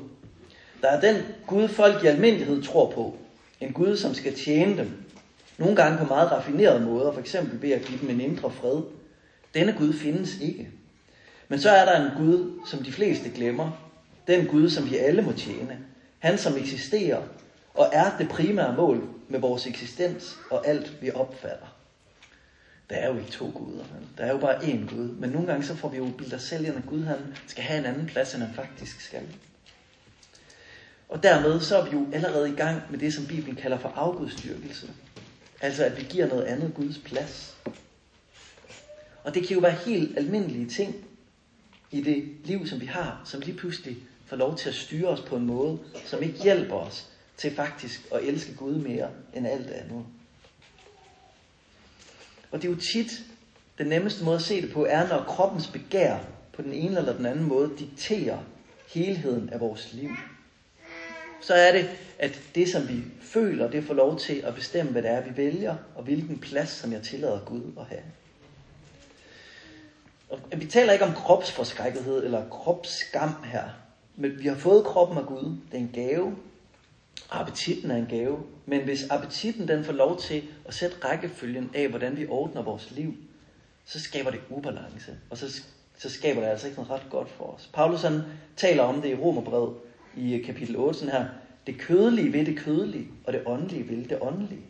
Der er den Gud, folk i almindelighed tror på. En Gud, som skal tjene dem. Nogle gange på meget raffinerede måder, for eksempel ved at give dem en indre fred. Denne Gud findes ikke. Men så er der en Gud, som de fleste glemmer. Den Gud, som vi alle må tjene. Han, som eksisterer og er det primære mål med vores eksistens og alt, vi opfatter. Der er jo ikke to guder. Der er jo bare én Gud. Men nogle gange så får vi jo bildet os selv ind, at Gud han skal have en anden plads, end han faktisk skal. Og dermed så er vi jo allerede i gang med det, som Bibelen kalder for afgudstyrkelse. Altså at vi giver noget andet Guds plads. Og det kan jo være helt almindelige ting i det liv, som vi har, som lige pludselig får lov til at styre os på en måde, som ikke hjælper os til faktisk at elske Gud mere end alt andet. Og det er jo tit, den nemmeste måde at se det på, er når kroppens begær på den ene eller den anden måde dikterer helheden af vores liv. Så er det, at det som vi føler, det får lov til at bestemme, hvad det er, vi vælger, og hvilken plads, som jeg tillader Gud at have. Og vi taler ikke om kropsforskrækkethed eller kropsskam her, men vi har fået kroppen af Gud. Det er en gave, Appetitten er en gave, men hvis appetitten den får lov til at sætte rækkefølgen af, hvordan vi ordner vores liv, så skaber det ubalance, og så, så skaber det altså ikke noget ret godt for os. Paulus han taler om det i Romerbrevet i øh, kapitel 8 sådan her. Det kødelige vil det kødelige, og det åndelige vil det åndelige.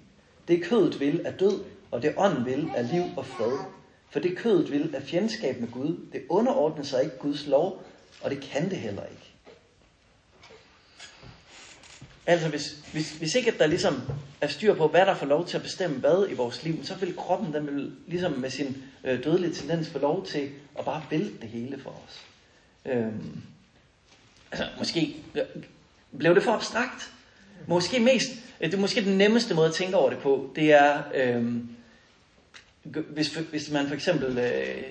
Det kødet vil er død, og det ånden vil er liv og fred. For det kødet vil er fjendskab med Gud. Det underordner sig ikke Guds lov, og det kan det heller ikke. Altså hvis, hvis, hvis ikke at der ligesom er styr på, hvad der får lov til at bestemme hvad i vores liv, så vil kroppen den vil, ligesom med sin øh, dødelige tendens få lov til at bare vælte det hele for os. Øhm, altså måske blev det for abstrakt. Måske mest, øh, det er måske den nemmeste måde at tænke over det på, det er, øh, hvis, hvis man for eksempel øh,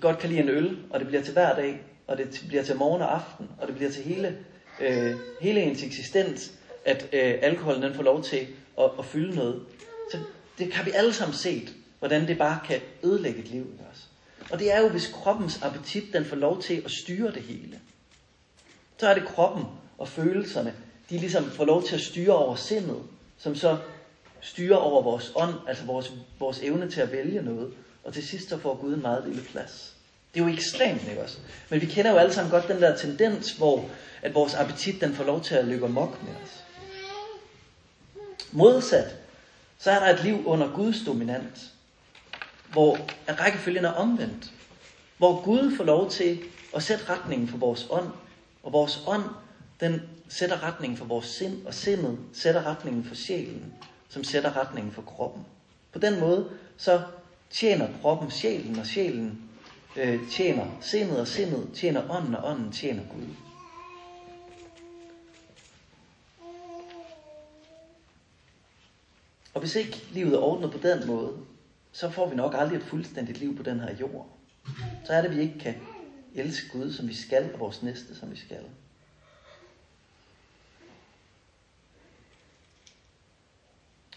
godt kan lide en øl, og det bliver til hver dag, og det bliver til morgen og aften, og det bliver til hele, øh, hele ens eksistens, at øh, alkoholen den får lov til at, at fylde noget. Så det kan vi alle sammen set, hvordan det bare kan ødelægge et liv Ikke også? Og det er jo, hvis kroppens appetit den får lov til at styre det hele. Så er det kroppen og følelserne, de ligesom får lov til at styre over sindet, som så styrer over vores ånd, altså vores, vores evne til at vælge noget. Og til sidst så får Gud en meget lille plads. Det er jo ekstremt, ikke også? Men vi kender jo alle sammen godt den der tendens, hvor at vores appetit den får lov til at løbe amok med os. Modsat, så er der et liv under Guds dominans, hvor rækkefølgen er omvendt. Hvor Gud får lov til at sætte retningen for vores ånd, og vores ånd, den sætter retningen for vores sind, og sindet sætter retningen for sjælen, som sætter retningen for kroppen. På den måde, så tjener kroppen sjælen, og sjælen øh, tjener sindet, og sindet tjener ånden, og ånden tjener Gud. Og hvis ikke livet er ordnet på den måde, så får vi nok aldrig et fuldstændigt liv på den her jord. Så er det, at vi ikke kan elske Gud, som vi skal, og vores næste, som vi skal.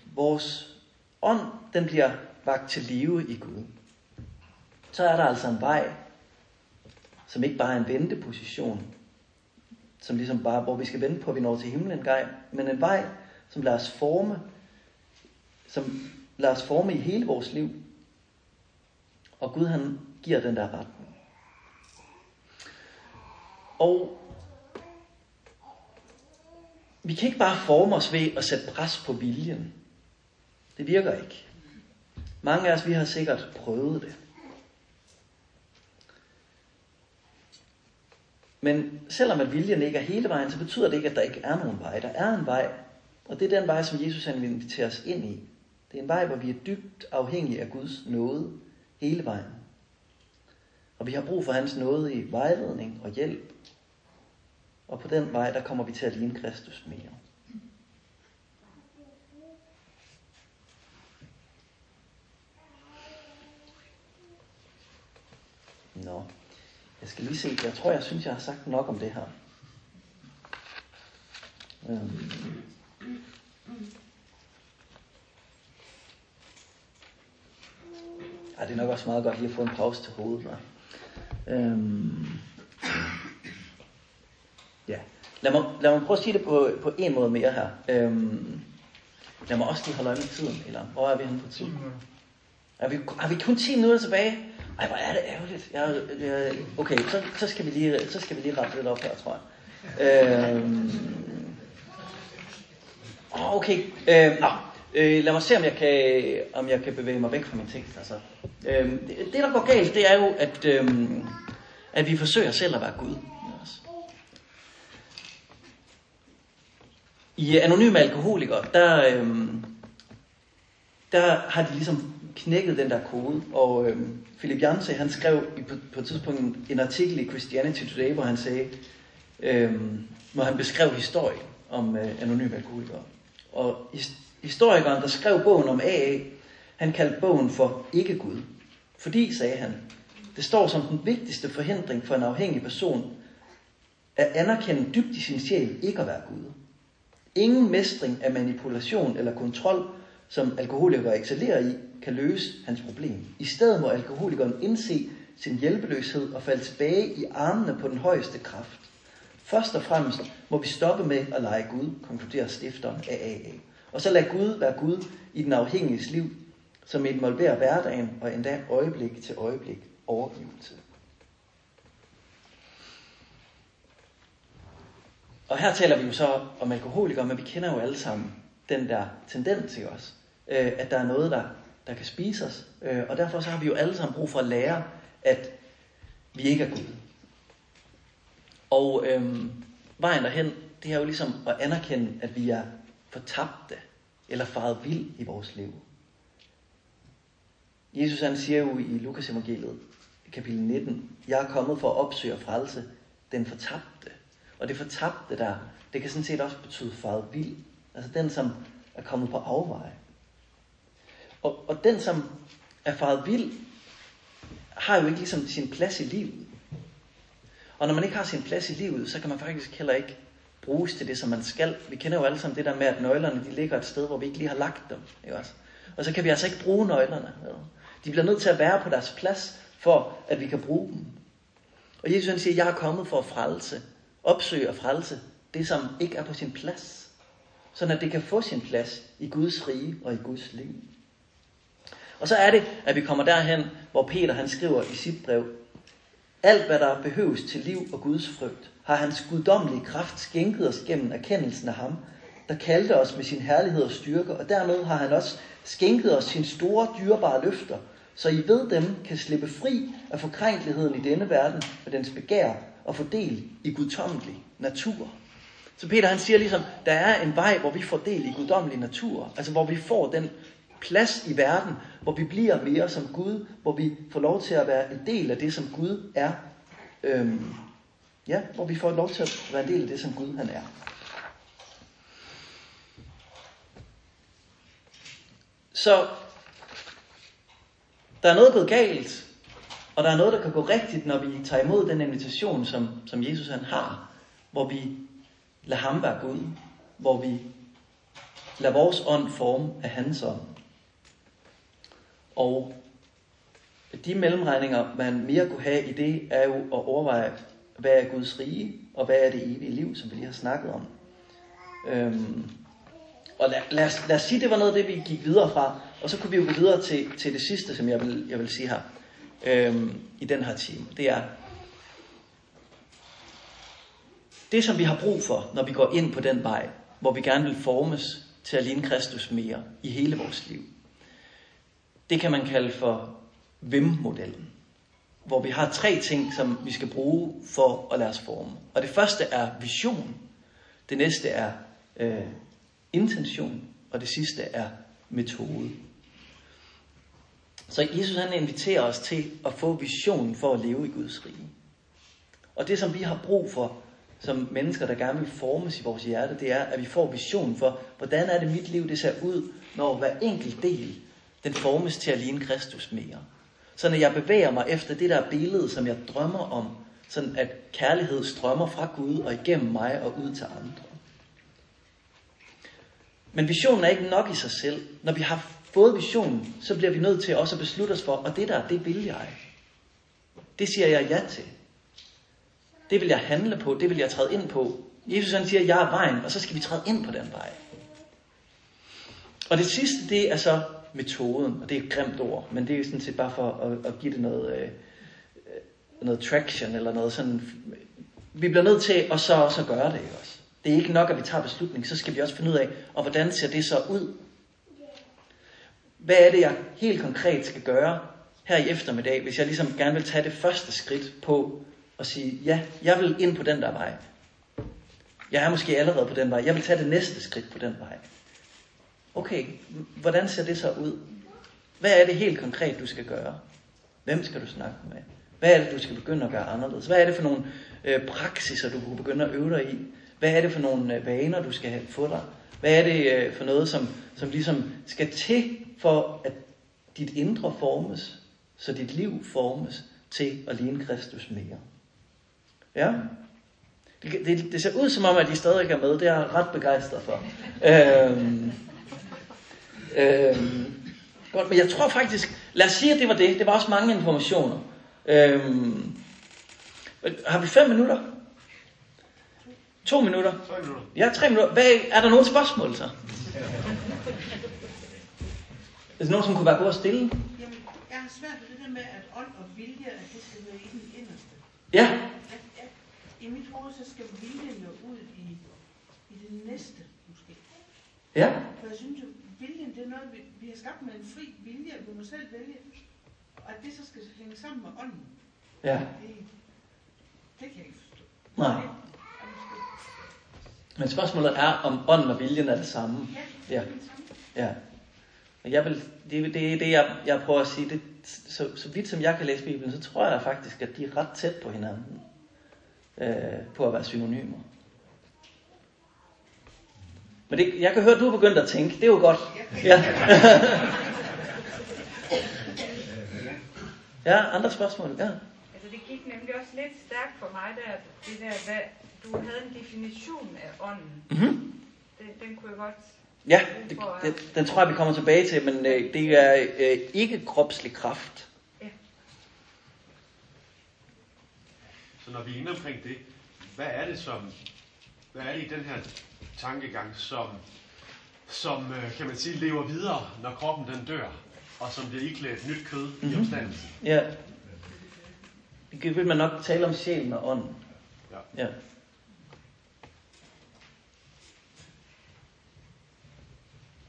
Vores ånd, den bliver vagt til live i Gud. Så er der altså en vej, som ikke bare er en venteposition, som ligesom bare, hvor vi skal vente på, at vi når til himlen en gang, men en vej, som lader os forme som lader os forme i hele vores liv. Og Gud han giver den der retning. Og vi kan ikke bare forme os ved at sætte pres på viljen. Det virker ikke. Mange af os, vi har sikkert prøvet det. Men selvom at viljen ikke er hele vejen, så betyder det ikke, at der ikke er nogen vej. Der er en vej, og det er den vej, som Jesus han vil invitere os ind i. Det er en vej, hvor vi er dybt afhængige af Guds nåde hele vejen. Og vi har brug for hans nåde i vejledning og hjælp. Og på den vej, der kommer vi til at ligne Kristus mere. Nå, jeg skal lige se. Jeg tror, jeg synes, jeg har sagt nok om det her. Øhm. Ej, det er nok også meget godt lige at få en pause til hovedet. Hva? Øhm. Ja. Lad mig, lad mig prøve at sige det på, på en måde mere her. Øhm. Lad mig også lige holde øje med tiden, eller hvor er vi henne på tiden? Er vi, er vi kun 10 minutter tilbage? Ej, hvor er det ærgerligt. Jeg, jeg, okay, så, så, skal vi lige, så skal vi lige rette lidt op her, tror jeg. Øhm. Okay, øh, nå. Øh, lad mig se, om jeg, kan, om jeg kan bevæge mig væk fra min tekst. Altså. Øh, det, det, der går galt, det er jo, at, øh, at vi forsøger selv at være Gud. I Anonyme Alkoholikere, der, øh, der har de ligesom knækket den der kode, og øh, Philip Janse, han skrev på, på et tidspunkt en artikel i Christianity Today, hvor han sagde, øh, hvor han beskrev historien om øh, anonyme alkoholikere. Og historikeren, der skrev bogen om AA, han kaldte bogen for ikke-Gud. Fordi, sagde han, det står som den vigtigste forhindring for en afhængig person, at anerkende dybt i sin sjæl ikke at være Gud. Ingen mestring af manipulation eller kontrol, som alkoholikere excellerer i, kan løse hans problem. I stedet må alkoholikeren indse sin hjælpeløshed og falde tilbage i armene på den højeste kraft. Først og fremmest må vi stoppe med at lege Gud, konkluderer stifteren af AA. Og så lad Gud være Gud i den afhængiges liv, som involverer hverdagen og endda øjeblik til øjeblik overgivelse. Og her taler vi jo så om alkoholikere, men vi kender jo alle sammen den der tendens i os, øh, at der er noget, der, der kan spise os. Øh, og derfor så har vi jo alle sammen brug for at lære, at vi ikke er Gud. Og øhm, vejen derhen, det er jo ligesom at anerkende, at vi er fortabte eller faret vild i vores liv. Jesus han siger jo i Lukas evangeliet, kapitel 19, jeg er kommet for at opsøge og frelse den fortabte. Og det fortabte der, det kan sådan set også betyde faret vild. Altså den, som er kommet på afveje. Og, og den, som er faret vild, har jo ikke ligesom sin plads i livet. Og når man ikke har sin plads i livet, så kan man faktisk heller ikke bruges til det, som man skal. Vi kender jo alle sammen det der med, at nøglerne de ligger et sted, hvor vi ikke lige har lagt dem. Ikke også? Og så kan vi altså ikke bruge nøglerne. De bliver nødt til at være på deres plads, for at vi kan bruge dem. Og Jesus han siger, jeg er kommet for at frelse, opsøge og frelse det, som ikke er på sin plads. Sådan at det kan få sin plads i Guds rige og i Guds liv. Og så er det, at vi kommer derhen, hvor Peter han skriver i sit brev, alt hvad der behøves til liv og Guds frygt, har hans guddommelige kraft skænket os gennem erkendelsen af ham, der kaldte os med sin herlighed og styrke, og dermed har han også skænket os sine store, dyrebare løfter, så I ved dem kan slippe fri af forkrænkeligheden i denne verden og dens begær og få del i guddommelig natur. Så Peter han siger ligesom, der er en vej, hvor vi får del i guddommelig natur, altså hvor vi får den plads i verden, hvor vi bliver mere som Gud, hvor vi får lov til at være en del af det, som Gud er. Øhm, ja, hvor vi får lov til at være en del af det, som Gud han er. Så der er noget gået galt, og der er noget, der kan gå rigtigt, når vi tager imod den invitation, som, som Jesus han har, hvor vi lader ham være Gud, hvor vi lader vores ånd forme af hans ånd. Og de mellemregninger, man mere kunne have i det, er jo at overveje, hvad er Guds rige, og hvad er det evige liv, som vi lige har snakket om. Øhm, og lad, lad, os, lad os sige, det var noget af det, vi gik videre fra, og så kunne vi jo gå videre til, til det sidste, som jeg vil, jeg vil sige her, øhm, i den her time. Det er, det som vi har brug for, når vi går ind på den vej, hvor vi gerne vil formes til at ligne Kristus mere i hele vores liv, det kan man kalde for VIM-modellen hvor vi har tre ting, som vi skal bruge for at lade os forme. Og det første er vision. Det næste er øh, intention. Og det sidste er metode. Så Jesus han inviterer os til at få visionen for at leve i Guds rige. Og det som vi har brug for som mennesker, der gerne vil formes i vores hjerte, det er, at vi får visionen for, hvordan er det mit liv, det ser ud, når hver enkelt del, den formes til at ligne Kristus mere. Så når jeg bevæger mig efter det der billede, som jeg drømmer om, sådan at kærlighed strømmer fra Gud og igennem mig og ud til andre. Men visionen er ikke nok i sig selv. Når vi har fået visionen, så bliver vi nødt til også at beslutte os for, og det der, det vil jeg. Det siger jeg ja til. Det vil jeg handle på, det vil jeg træde ind på. Jesus han siger, jeg er vejen, og så skal vi træde ind på den vej. Og det sidste, det er så metoden, og det er et grimt ord, men det er sådan set bare for at, at give det noget, øh, øh, noget traction, eller noget sådan. Vi bliver nødt til at så også gøre det også. Det er ikke nok, at vi tager beslutning, så skal vi også finde ud af, og hvordan ser det så ud? Hvad er det, jeg helt konkret skal gøre her i eftermiddag, hvis jeg ligesom gerne vil tage det første skridt på at sige, ja, jeg vil ind på den der vej. Jeg er måske allerede på den vej. Jeg vil tage det næste skridt på den vej. Okay, hvordan ser det så ud? Hvad er det helt konkret, du skal gøre? Hvem skal du snakke med? Hvad er det, du skal begynde at gøre anderledes? Hvad er det for nogle øh, praksiser, du kan begynde at øve dig i? Hvad er det for nogle øh, vaner, du skal få dig? Hvad er det øh, for noget, som, som ligesom skal til for, at dit indre formes, så dit liv formes til at ligne Kristus mere? Ja? Det, det, det ser ud som om, at de stadig er med. Det er jeg ret begejstret for. Øhm, øhm, godt, men jeg tror faktisk, lad os sige, at det var det. Det var også mange informationer. Øhm, har vi fem minutter? To minutter? Tre minutter. Ja, tre minutter. Hvad, er der nogen spørgsmål så? Er der nogen, som kunne være gode at stille? Jamen, jeg har svært ved det der med, at ånd og vilje, at det skal være i den inderste. Ja, At, at, I mit hoved, så skal viljen jo ud i, i det næste, måske. ja, For jeg synes jo, viljen, det er noget, vi, vi har skabt med en fri vilje, vi må selv vælge. Og at det så skal hænge sammen med ånden, ja. det, det kan jeg ikke forstå. Nej. Men spørgsmålet er, om ånden og viljen er det samme. Ja, Ja. Ja. Og jeg vil, det, er- det er det, jeg, jeg prøver at sige. Det, så, så vidt som jeg kan læse Bibelen, så tror jeg da faktisk, at de er ret tæt på hinanden. Øh, på at være synonymer. Men det, jeg kan høre, at du er begyndt at tænke. Det er jo godt. Ja. ja, andre spørgsmål? Ja. Altså det gik nemlig også lidt stærkt for mig der, det der, hvad, du havde en definition af ånden. Mm-hmm. Den, den kunne jeg godt... Ja, det, det, den tror jeg, vi kommer tilbage til, men øh, det er øh, ikke kropslig kraft. Så når vi er inde omkring det, hvad er det som, hvad er det i den her tankegang, som, som øh, kan man sige, lever videre, når kroppen den dør, og som bliver iklædt nyt kød mm-hmm. i Mhm. opstandelsen? Ja. Det vil man nok tale om sjælen og ånden. Ja. Ja.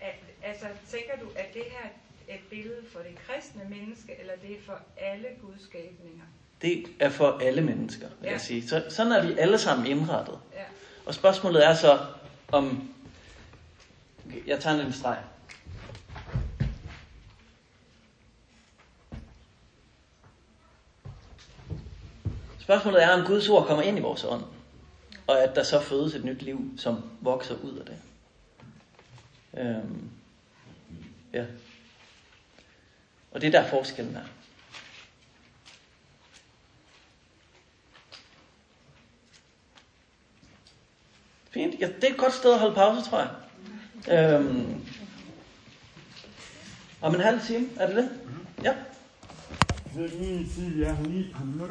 Al- Altså tænker du, at det her er et billede for det kristne menneske, eller det er for alle gudskabninger? Det er for alle mennesker, vil Ja. jeg sige. Så, sådan er vi alle sammen indrettet. Ja. Og spørgsmålet er så, om... Okay, Jeg tager en streg. Spørgsmålet er, om Guds ord kommer ind i vores ånd, og at der så fødes et nyt liv, som vokser ud af det. Øhm, ja. Og det er der forskellen er. Fint. Ja, det er et godt sted at holde pause, tror jeg. Øhm, om en halv time, er det det? Ja. Så lige sige, jeg har lige et par minutter